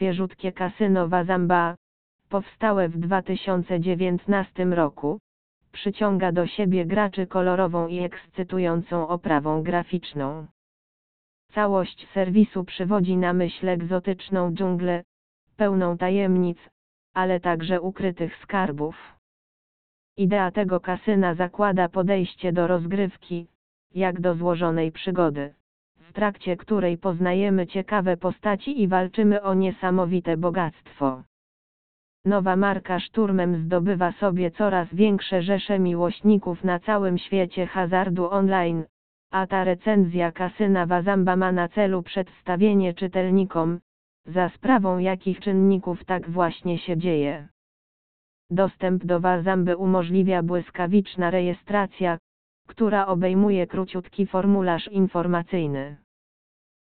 świeżutkie kasyno Wazamba, powstałe w 2019 roku, przyciąga do siebie graczy kolorową i ekscytującą oprawą graficzną. Całość serwisu przywodzi na myśl egzotyczną dżunglę, pełną tajemnic, ale także ukrytych skarbów. Idea tego kasyna zakłada podejście do rozgrywki, jak do złożonej przygody, w trakcie której poznajemy ciekawe postaci i walczymy o niesamowite bogactwo. Nowa marka szturmem zdobywa sobie coraz większe rzesze miłośników na całym świecie hazardu online, a ta recenzja kasyna Wazamba ma na celu przedstawienie czytelnikom, za sprawą jakich czynników tak właśnie się dzieje. Dostęp do Wazamby umożliwia błyskawiczna rejestracja, która obejmuje króciutki formularz informacyjny.